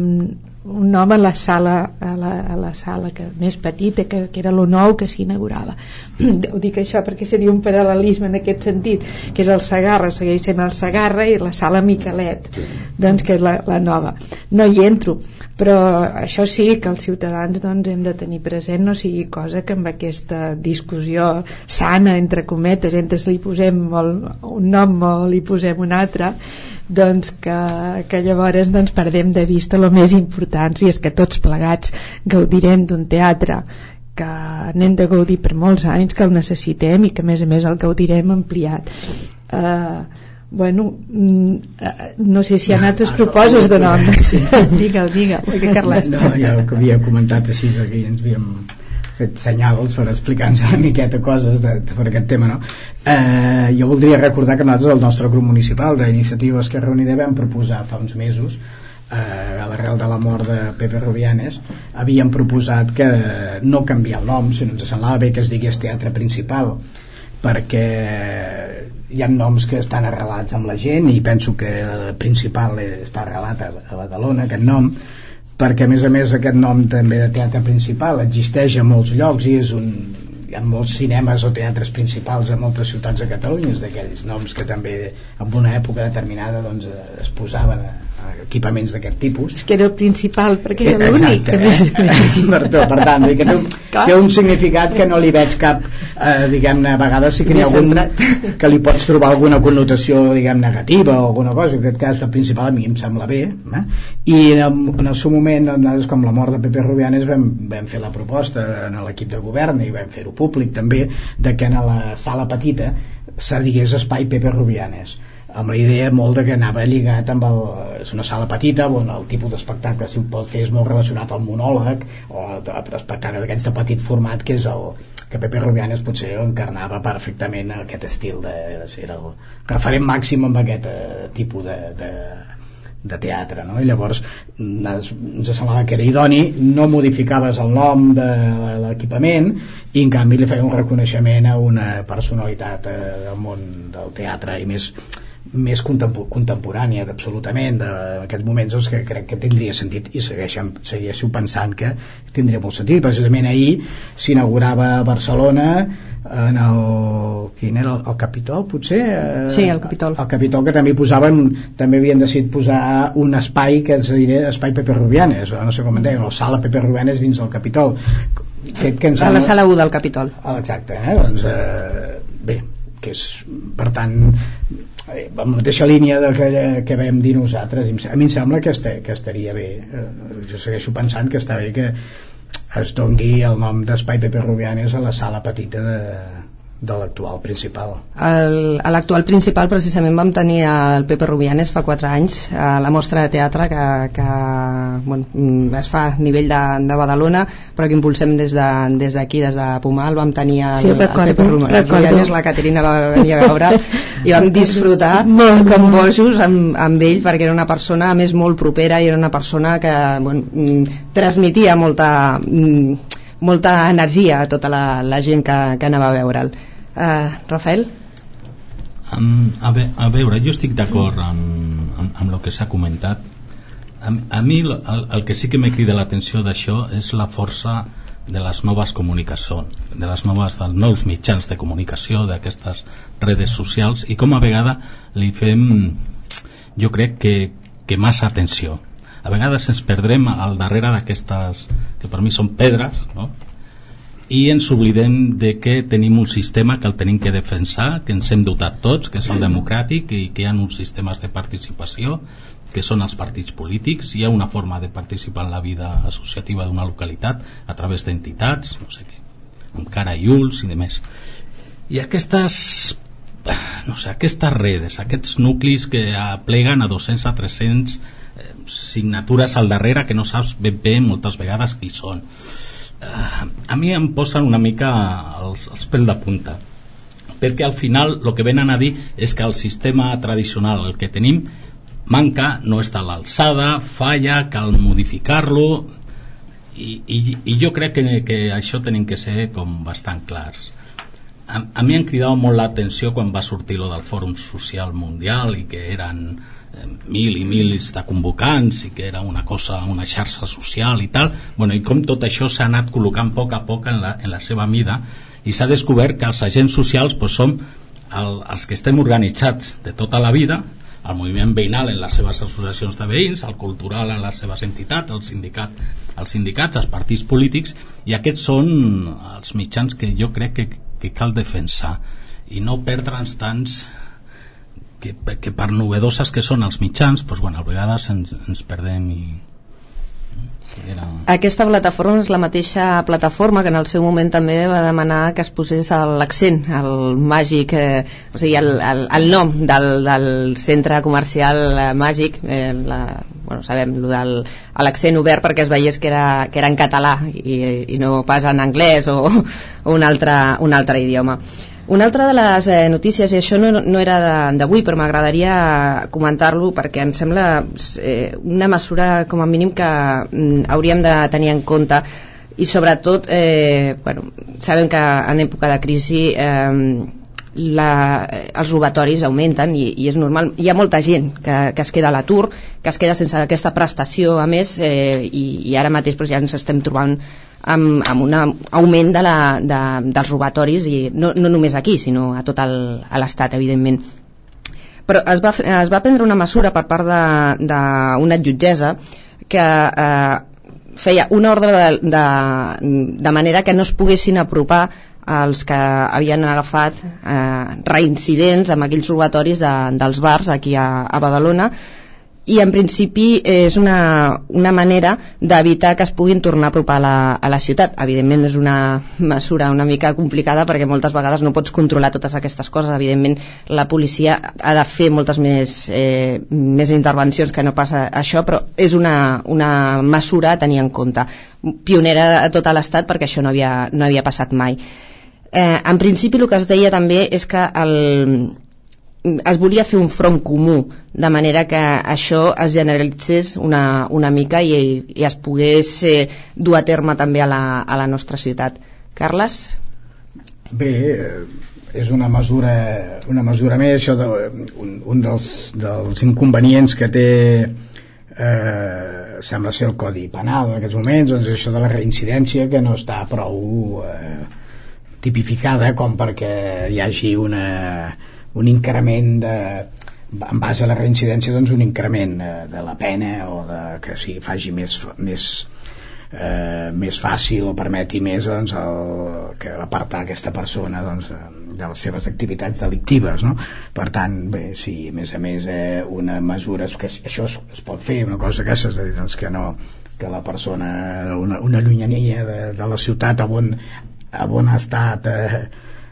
S2: un nom a la sala, a la, a la sala que, més petita, que, que era lo nou que s'inaugurava. (clears throat) Ho dic això perquè seria un paral·lelisme en aquest sentit, que és el Sagarra, segueix sent el Sagarra i la sala Miquelet, doncs que és la, la nova. No hi entro, però això sí que els ciutadans doncs, hem de tenir present, no sigui cosa que amb aquesta discussió sana, entre cometes, entre si li posem molt, un nom o li posem un altre, doncs que, que llavors doncs, perdem de vista el més important i és que tots plegats gaudirem d'un teatre que n'hem de gaudir per molts anys que el necessitem i que a més a més el gaudirem ampliat. Uh, bueno, mm, eh, no sé si hi ha altres proposes de nom digue'l, digue'l
S4: no, ja ho que havia comentat així aquí ens havíem fet senyals per explicar-nos una miqueta coses de, per aquest tema no? eh, jo voldria recordar que nosaltres el nostre grup municipal d'iniciativa Esquerra Unida vam proposar fa uns mesos eh, a l'arrel de la mort de Pepe Rubianes havíem proposat que no canviar el nom sinó ens semblava bé que es digués teatre principal perquè hi ha noms que estan arrelats amb la gent i penso que el principal està arrelat a, a Badalona aquest nom perquè a més a més aquest nom també de teatre principal existeix a molts llocs i és un, ha molts cinemes o teatres principals a moltes ciutats de Catalunya d'aquells noms que també en una època determinada doncs, es posaven a, equipaments d'aquest tipus.
S2: És que era el principal perquè era l'únic
S4: eh? (laughs) per, per tant que té, té un significat que no li veig cap eh, diguem-ne a vegades sí que ha algun (laughs) que li pots trobar alguna connotació diguem negativa o alguna cosa. En aquest cas el principal a mi em sembla bé eh? i en el, en el seu moment nosaltres com la mort de Pepe Rubianes vam, vam fer la proposta en l'equip de govern i vam fer-ho públic també de que en la sala petita se digués espai Pepe Rubianes amb la idea molt de que anava lligat amb el, és una sala petita on el tipus d'espectacle si pot fer és molt relacionat al monòleg o a espectacle d'aquests de petit format que és el que Pepe Rubianes potser encarnava perfectament aquest estil de, era el referent màxim amb aquest eh, tipus de, de, de teatre no? i llavors ens, ens semblava que era idoni no modificaves el nom de l'equipament i en canvi li feia un reconeixement a una personalitat eh, del món del teatre i més més contemporània absolutament d'aquests moments doncs, que crec que tindria sentit i segueixen, segueixo pensant que tindria molt sentit. Precisament ahir s'inaugurava a Barcelona en el quin era? El, el Capitol potser?
S1: Eh, sí, el Capitol.
S4: el Capitol que també posaven també havien decidit posar un espai que ens diré espai Pepe Rubianes no sé com en deien, o sala Pepe Rubianes dins del Capitol.
S1: Fet que ens a la sala 1 del Capitol.
S4: Ah, exacte, eh? doncs eh, bé que és per tant en la mateixa línia de que, que vam dir nosaltres. A mi em sembla que, este, que estaria bé eh, jo segueixo pensant que està bé que es dongui el nom d'Espai Pepe Rubianes a la sala petita de, de l'actual principal.
S1: El, a l'actual principal precisament vam tenir el Pepe Rubianes fa 4 anys a la mostra de teatre que, que bueno, mm, es fa a nivell de, de Badalona però que impulsem des d'aquí, de, des, des de Pumal vam tenir el,
S2: sí, recordo,
S1: el Pepe Rubianes, la Caterina va venir a veure i vam disfrutar molt, com bojos amb, amb ell perquè era una persona a més molt propera i era una persona que bueno, mm, transmitia molta mm, molta energia a tota la, la gent que, que anava a veure'l Uh, Rafael?
S5: Um, a, ve, a veure, jo estic d'acord amb, amb, amb el que s'ha comentat. A, a mi el, el que sí que me crida l'atenció d'això és la força de les noves comunicacions, de les noves, dels nous mitjans de comunicació, d'aquestes redes socials i com a vegada li fem, jo crec que, que massa atenció. A vegades ens perdrem al darrere d'aquestes, que per mi són pedres, no? I ens oblidem de que tenim un sistema que el tenim que defensar, que ens hem dotat tots, que és el democràtic i que hi ha uns sistemes de participació que són els partits polítics, hi ha una forma de participar en la vida associativa d'una localitat a través d'entitats, no sé què, amb cara i ulls i demés. I aquestes no sé, aquestes redes, aquests nuclis que apleguen a 200 a 300 eh, signatures al darrere que no saps ben bé moltes vegades qui són a mi em posen una mica els, els pèl de punta perquè al final el que venen a dir és que el sistema tradicional el que tenim manca, no està a l'alçada falla, cal modificar-lo i, i, i jo crec que, que això tenim que ser com bastant clars. A, a mi em cridava molt l'atenció quan va sortir lo del Fòrum Social Mundial i que eren eh, mil i mil de convocants i que era una cosa, una xarxa social i tal, bueno, i com tot això s'ha anat col·locant a poc a poc en la, en la seva mida i s'ha descobert que els agents socials pues, som el, els que estem organitzats de tota la vida el moviment veïnal en les seves associacions de veïns, el cultural en les seves entitats, el sindicat, els sindicats, els partits polítics, i aquests són els mitjans que jo crec que, que cal defensar i no perdre'ns tants que, que per novedoses que són els mitjans doncs, bueno, a vegades ens, ens perdem i,
S1: era... Aquesta plataforma és la mateixa plataforma que en el seu moment també va demanar que es posés l'accent, el màgic, eh, o sigui, el, el, el nom del, del centre comercial eh, màgic, eh, la, bueno, sabem, l'accent obert perquè es veiés que era, que era en català i, i no pas en anglès o, o un, altre, un altre idioma. Una altra de les eh, notícies, i això no, no era d'avui, però m'agradaria comentar-lo perquè em sembla eh, una mesura com a mínim que mm, hauríem de tenir en compte. I sobretot eh, bueno, sabem que en època de crisi eh, la, els robatoris augmenten i, i és normal, hi ha molta gent que, que es queda a l'atur, que es queda sense aquesta prestació a més eh, i, i ara mateix doncs, ja ens estem trobant amb, amb un augment de la, de, dels robatoris i no, no només aquí sinó a tot l'estat evidentment. Però es va, es va prendre una mesura per part d'una jutgessa que eh, feia una ordre de, de, de manera que no es poguessin apropar els que havien agafat eh, reincidents amb aquells robatoris de, dels bars aquí a, a Badalona i en principi és una, una manera d'evitar que es puguin tornar a apropar a la, a la ciutat. Evidentment és una mesura una mica complicada perquè moltes vegades no pots controlar totes aquestes coses. Evidentment la policia ha de fer moltes més, eh, més intervencions que no passa això però és una, una mesura a tenir en compte. Pionera a tot l'estat perquè això no havia, no havia passat mai. Eh, en principi el que es deia també és que el, es volia fer un front comú de manera que això es generalitzés una, una mica i, i es pogués eh, dur a terme també a la, a la nostra ciutat Carles?
S4: Bé, eh, és una mesura, una mesura més això de, un, un dels, dels inconvenients que té eh, sembla ser el Codi Penal en aquests moments, doncs això de la reincidència que no està prou eh, tipificada com perquè hi hagi una un increment de, en base a la reincidència doncs un increment eh, de la pena o de, que si faci més, més, eh, més fàcil o permeti més doncs, el, que apartar aquesta persona doncs, de les seves activitats delictives no? per tant, bé, sí, a més a més eh, una mesura que això es, es pot fer, una cosa que s'ha dit doncs, que no que la persona una, una llunyania de, de la ciutat a on, a on ha estat eh,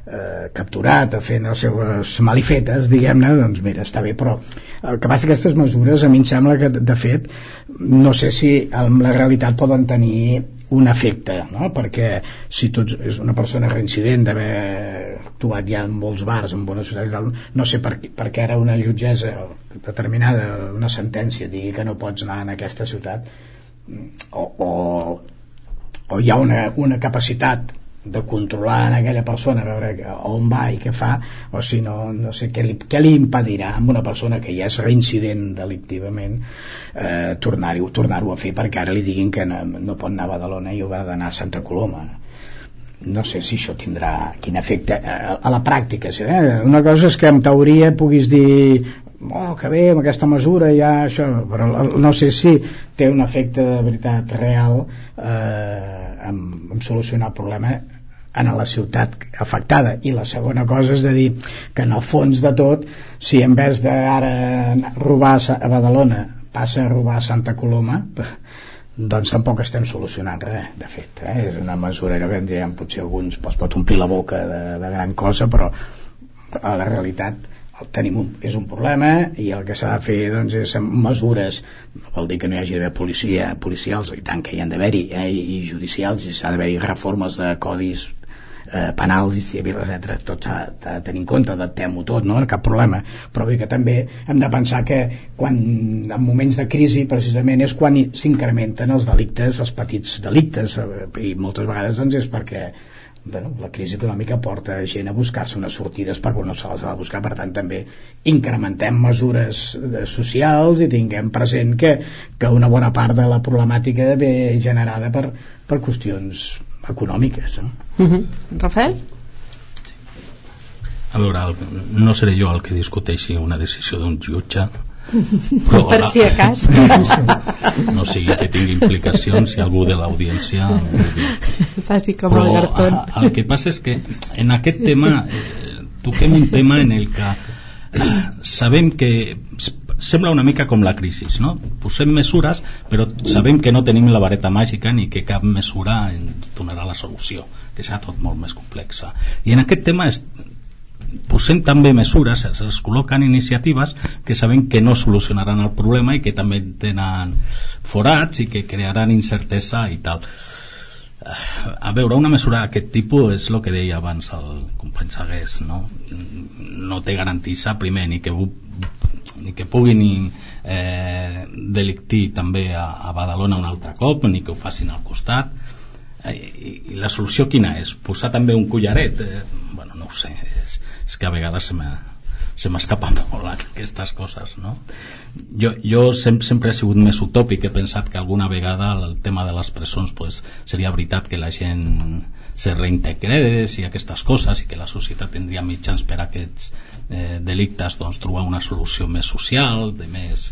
S4: eh, capturat fent les seves malifetes diguem-ne, doncs mira, està bé però el que passa aquestes mesures a mi em sembla que de fet no sé si en la realitat poden tenir un efecte no? perquè si tu és una persona reincident d'haver actuat ja en molts bars en bones ciutats no sé per, per què ara una jutgessa determinada, una sentència digui que no pots anar en aquesta ciutat o, o, o hi ha una, una capacitat de controlar en aquella persona a veure on va i què fa o si no, no sé què li, què li impedirà amb una persona que ja és reincident delictivament eh, tornar-ho tornar a fer perquè ara li diguin que no, no pot anar a Badalona i haurà d'anar a Santa Coloma no sé si això tindrà quin efecte a, eh, a la pràctica eh? una cosa és que en teoria puguis dir oh, que bé, amb aquesta mesura ja això, però no sé si té un efecte de veritat real eh, en, en solucionar el problema en la ciutat afectada i la segona cosa és de dir que en el fons de tot si en vez d'ara robar a Badalona passa a robar a Santa Coloma (laughs) doncs tampoc estem solucionant res de fet, eh? és una mesura que en potser alguns es pot omplir la boca de, de gran cosa però a la realitat tenim un, és un problema i el que s'ha de fer doncs, és mesures no vol dir que no hi hagi d'haver policia, policials i tant que hi han d'haver-hi eh, i judicials i s'ha d'haver-hi reformes de codis eh, penals i civils, etc. Tot s'ha de tenir en compte, adaptem-ho tot, no? cap problema. Però bé que també hem de pensar que quan, en moments de crisi precisament és quan s'incrementen els delictes, els petits delictes, i moltes vegades doncs, és perquè bueno, la crisi econòmica porta gent a buscar-se unes sortides perquè no se les ha de buscar, per tant també incrementem mesures eh, socials i tinguem present que, que una bona part de la problemàtica ve generada per, per qüestions econòmiques no?
S1: Uh -huh. Rafael?
S5: A veure, no seré jo el que discuteixi una decisió d'un jutge (laughs)
S2: però per si a cas (laughs)
S5: no sigui que tingui implicacions si algú de l'audiència
S2: faci com
S5: però
S2: el Gartón
S5: el que passa és que en aquest tema eh, toquem un tema en el que eh, sabem que sembla una mica com la crisi no? posem mesures però sabem que no tenim la vareta màgica ni que cap mesura ens donarà la solució que serà tot molt més complexa. I en aquest tema és, posem també mesures, es col·loquen iniciatives que sabem que no solucionaran el problema i que també tenen forats i que crearan incertesa i tal. A veure, una mesura d'aquest tipus és el que deia abans el company Sagués no, no té garantissa primer ni que, ni que puguin eh, delictir també a, a Badalona un altre cop ni que ho facin al costat eh, i, i la solució quina és? posar també un collaret eh, bueno, no ho sé és, és que a vegades se m'escapa molt aquestes coses no? jo, jo sempre, sempre he sigut més utòpic he pensat que alguna vegada el tema de les presons pues, seria veritat que la gent se reintegrés i aquestes coses i que la societat tindria mitjans per a aquests eh, delictes doncs, trobar una solució més social de més.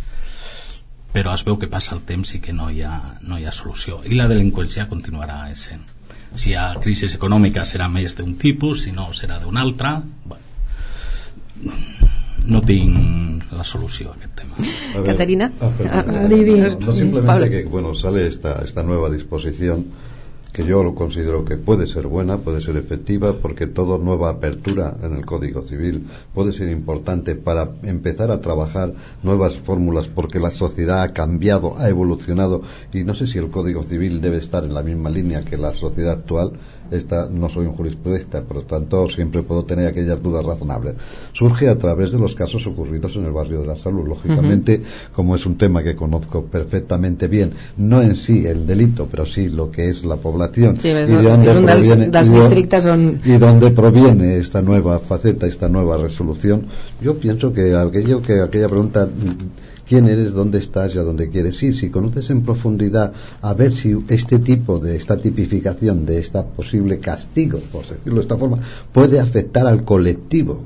S5: Però es veu que passa el temps i que no hi ha, no hi ha solució. I la delinqüència continuarà essent. Si hi ha crisi econòmica serà més d'un tipus si no serà d'un altre bueno, no tinc la solució a aquest tema.
S1: A ver, Caterina,
S3: ah,
S1: ah,
S3: no, no simplemente que bueno sale esta esta nueva disposición que yo lo considero que puede ser buena, puede ser efectiva, porque toda nueva apertura en el Código Civil puede ser importante para empezar a trabajar nuevas fórmulas, porque la sociedad ha cambiado, ha evolucionado, y no sé si el Código Civil debe estar en la misma línea que la sociedad actual, esta no soy un jurisprudista, por lo tanto siempre puedo tener aquellas dudas razonables. Surge a través de los casos ocurridos en el barrio de la salud. Lógicamente, como es un tema que conozco perfectamente bien, no en sí el delito, pero sí lo que es la población
S1: sí, y de dónde proviene,
S3: y dónde proviene esta nueva faceta, esta nueva resolución, yo pienso que aquello que aquella pregunta quién eres, dónde estás y a dónde quieres ir. Si conoces en profundidad a ver si este tipo de esta tipificación, de esta posible castigo, por decirlo de esta forma, puede afectar al colectivo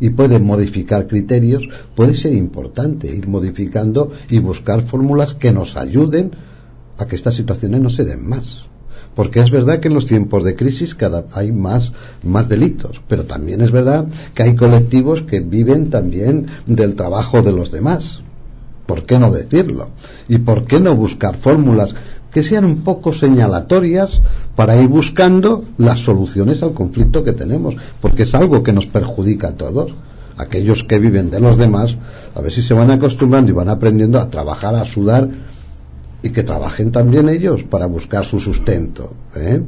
S3: y puede modificar criterios, puede ser importante ir modificando y buscar fórmulas que nos ayuden a que estas situaciones no se den más porque es verdad que en los tiempos de crisis cada hay más más delitos, pero también es verdad que hay colectivos que viven también del trabajo de los demás. ¿Por qué no decirlo? ¿Y por qué no buscar fórmulas que sean un poco señalatorias para ir buscando las soluciones al conflicto que tenemos? Porque es algo que nos perjudica a todos. Aquellos que viven de los demás, a ver si se van acostumbrando y van aprendiendo a trabajar, a sudar y que trabajen también ellos para buscar su sustento. ¿eh?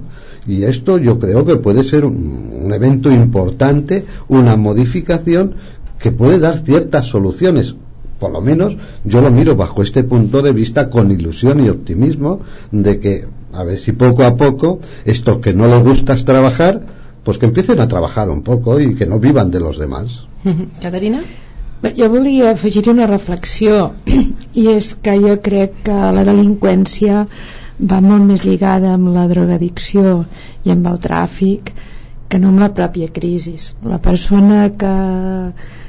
S3: Y esto yo creo que puede ser un, un evento importante, una modificación que puede dar ciertas soluciones por lo menos yo lo miro bajo este punto de vista con ilusión y optimismo de que a ver si poco a poco esto que no les gusta es trabajar pues que empiecen a trabajar un poco y que no vivan de los demás (laughs)
S1: Caterina?
S2: Jo volia afegir una reflexió (clears throat) i és que jo crec que la delinqüència va molt més lligada amb la drogadicció i amb el tràfic que no amb la pròpia crisi la persona que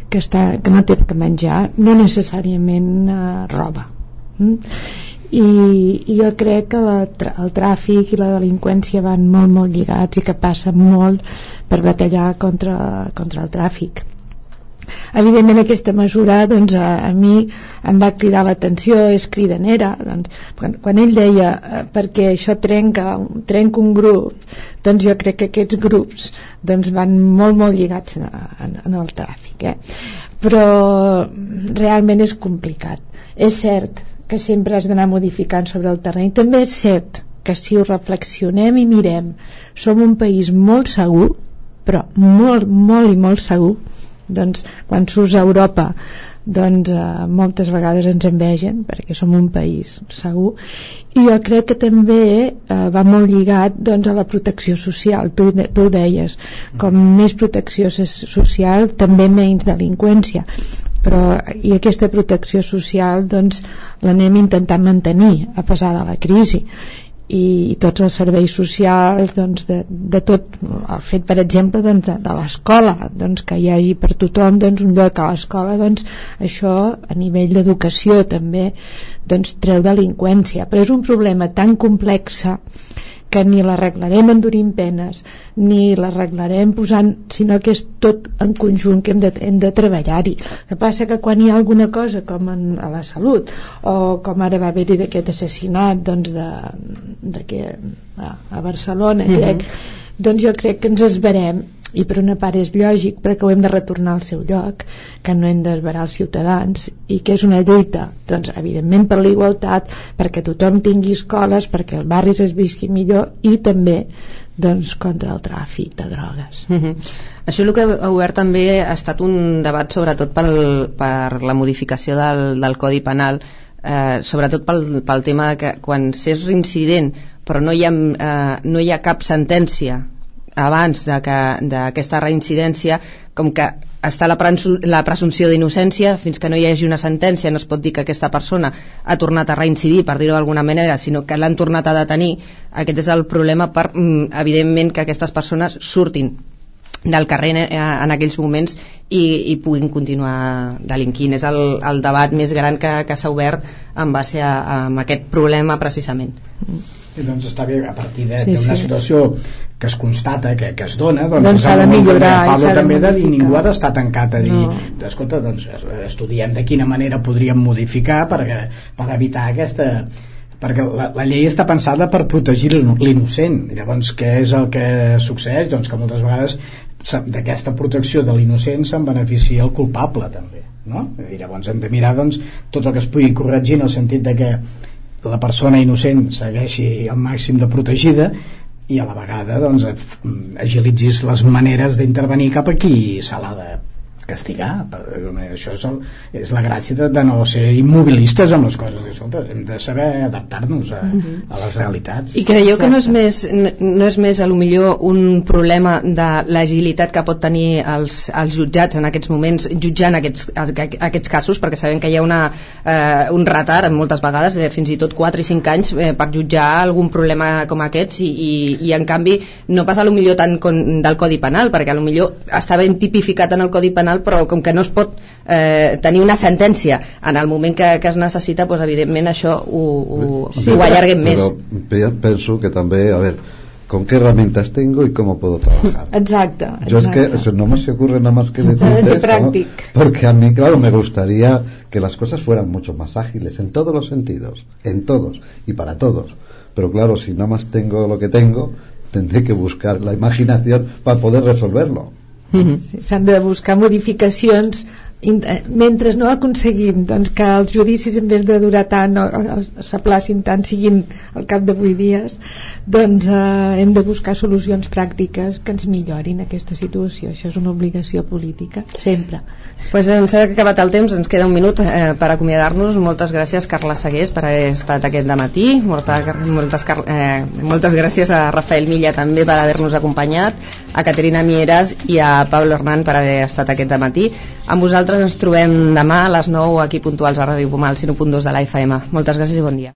S2: que, està, que no té que menjar no necessàriament eh, roba mm? I, i jo crec que la, el tràfic i la delinqüència van molt molt lligats i que passa molt per batallar contra, contra el tràfic evidentment aquesta mesura doncs, a, a mi em va cridar l'atenció, és cridanera doncs, quan, quan ell deia eh, perquè això trenca, trenca un grup doncs jo crec que aquests grups doncs, van molt molt lligats en, en, en el tràfic eh? però realment és complicat és cert que sempre has d'anar modificant sobre el terreny també és cert que si ho reflexionem i mirem som un país molt segur però molt, molt i molt segur doncs quan surts a Europa doncs eh, moltes vegades ens envegen perquè som un país segur. I jo crec que també eh, va molt lligat doncs, a la protecció social. Tu, tu ho deies. Com més protecció social també menys delinqüència. Però i aquesta protecció social doncs l'anem intentant mantenir a pesar de la crisi i, i tots els serveis socials doncs, de, de tot el fet per exemple doncs, de, de l'escola doncs, que hi hagi per tothom doncs, un lloc a l'escola doncs, això a nivell d'educació també doncs, treu delinqüència. Però és un problema tan complexa que ni l'arreglarem endurint penes ni l'arreglarem posant sinó que és tot en conjunt que hem de, hem de treballar-hi que passa que quan hi ha alguna cosa com en, a la salut o com ara va haver-hi d'aquest assassinat doncs de, de que, a, a Barcelona mm -hmm. crec, doncs jo crec que ens esverem i per una part és lògic perquè ho hem de retornar al seu lloc que no hem d'esverar els ciutadans i que és una lluita, doncs evidentment per la igualtat, perquè tothom tingui escoles perquè els barris es visqui millor i també doncs, contra el tràfic de drogues
S1: uh -huh. Això el que ha obert també ha estat un debat sobretot pel, per la modificació del, del Codi Penal eh, sobretot pel, pel tema de que quan s'és reincident però no hi ha, eh, no hi ha cap sentència abans d'aquesta reincidència com que està la, la presumpció d'innocència fins que no hi hagi una sentència no es pot dir que aquesta persona ha tornat a reincidir per dir-ho d'alguna manera sinó que l'han tornat a detenir aquest és el problema per mm, evidentment que aquestes persones surtin del carrer eh, en aquells moments i, i puguin continuar delinquint. És el, el debat més gran que, que s'ha obert en base a, a aquest problema precisament.
S4: Mm doncs està bé a partir d'una sí, sí. situació que es constata, que, que es dona
S2: doncs, doncs s'ha de millorar
S4: Pablo també de dir, ningú ha d'estar tancat a dir no. escolta, doncs estudiem de quina manera podríem modificar per, per evitar aquesta perquè la, la llei està pensada per protegir l'innocent llavors què és el que succeeix? doncs que moltes vegades d'aquesta protecció de l'innocent se'n beneficia el culpable també no? i llavors hem de mirar doncs, tot el que es pugui corregir en el sentit de que la persona innocent segueixi al màxim de protegida i a la vegada doncs, agilitzis les maneres d'intervenir cap a qui se l'ha de castigar això és, el, és la gràcia de, de no ser immobilistes amb les coses Escolta, hem de saber adaptar-nos a, mhm. a les realitats
S1: i creieu Exacte. que no és més no és més a lo millor un problema de l'agilitat que pot tenir els, els jutjats en aquests moments jutjant aquests, aquests casos perquè sabem que hi ha una, eh, un retard moltes vegades de fins i tot 4 i 5 anys eh, per jutjar algun problema com aquests i, i, i en canvi no passa a lo millor tant con, del Codi Penal perquè a lo millor està ben tipificat en el Codi Penal penal però com que no es pot eh, tenir una sentència en el moment que, que es necessita doncs evidentment això ho, ho, sí, ho allarguem més
S3: però penso que també a veure con qué herramientas tengo y cómo puedo trabajar.
S2: Exacto.
S3: Yo es que no me se ocurre nada más que (laughs) decir esto, ¿no? porque a mí, claro, me gustaría que las cosas fueran mucho más ágiles en todos los sentidos, en todos y para todos. Pero claro, si nada más tengo lo que tengo, tendré que buscar la imaginación para poder resolverlo.
S2: Mm -hmm. sí, S'han de buscar modificacions mentre no aconseguim doncs, que els judicis en vez de durar tant o, o s'aplacin tant siguin al cap de 8 dies doncs eh, hem de buscar solucions pràctiques que ens millorin aquesta situació això és una obligació política sempre
S1: pues ens ha acabat el temps, ens queda un minut eh, per acomiadar-nos. Moltes gràcies, Carla Segués, per haver estat aquest de matí. Molta, moltes, eh, moltes gràcies a Rafael Milla també per haver-nos acompanyat, a Caterina Mieres i a Pablo Hernán per haver estat aquest de matí. Amb vosaltres ens trobem demà a les 9 aquí puntuals a Ràdio Pomal 101.2 de la FM. Moltes gràcies i bon dia.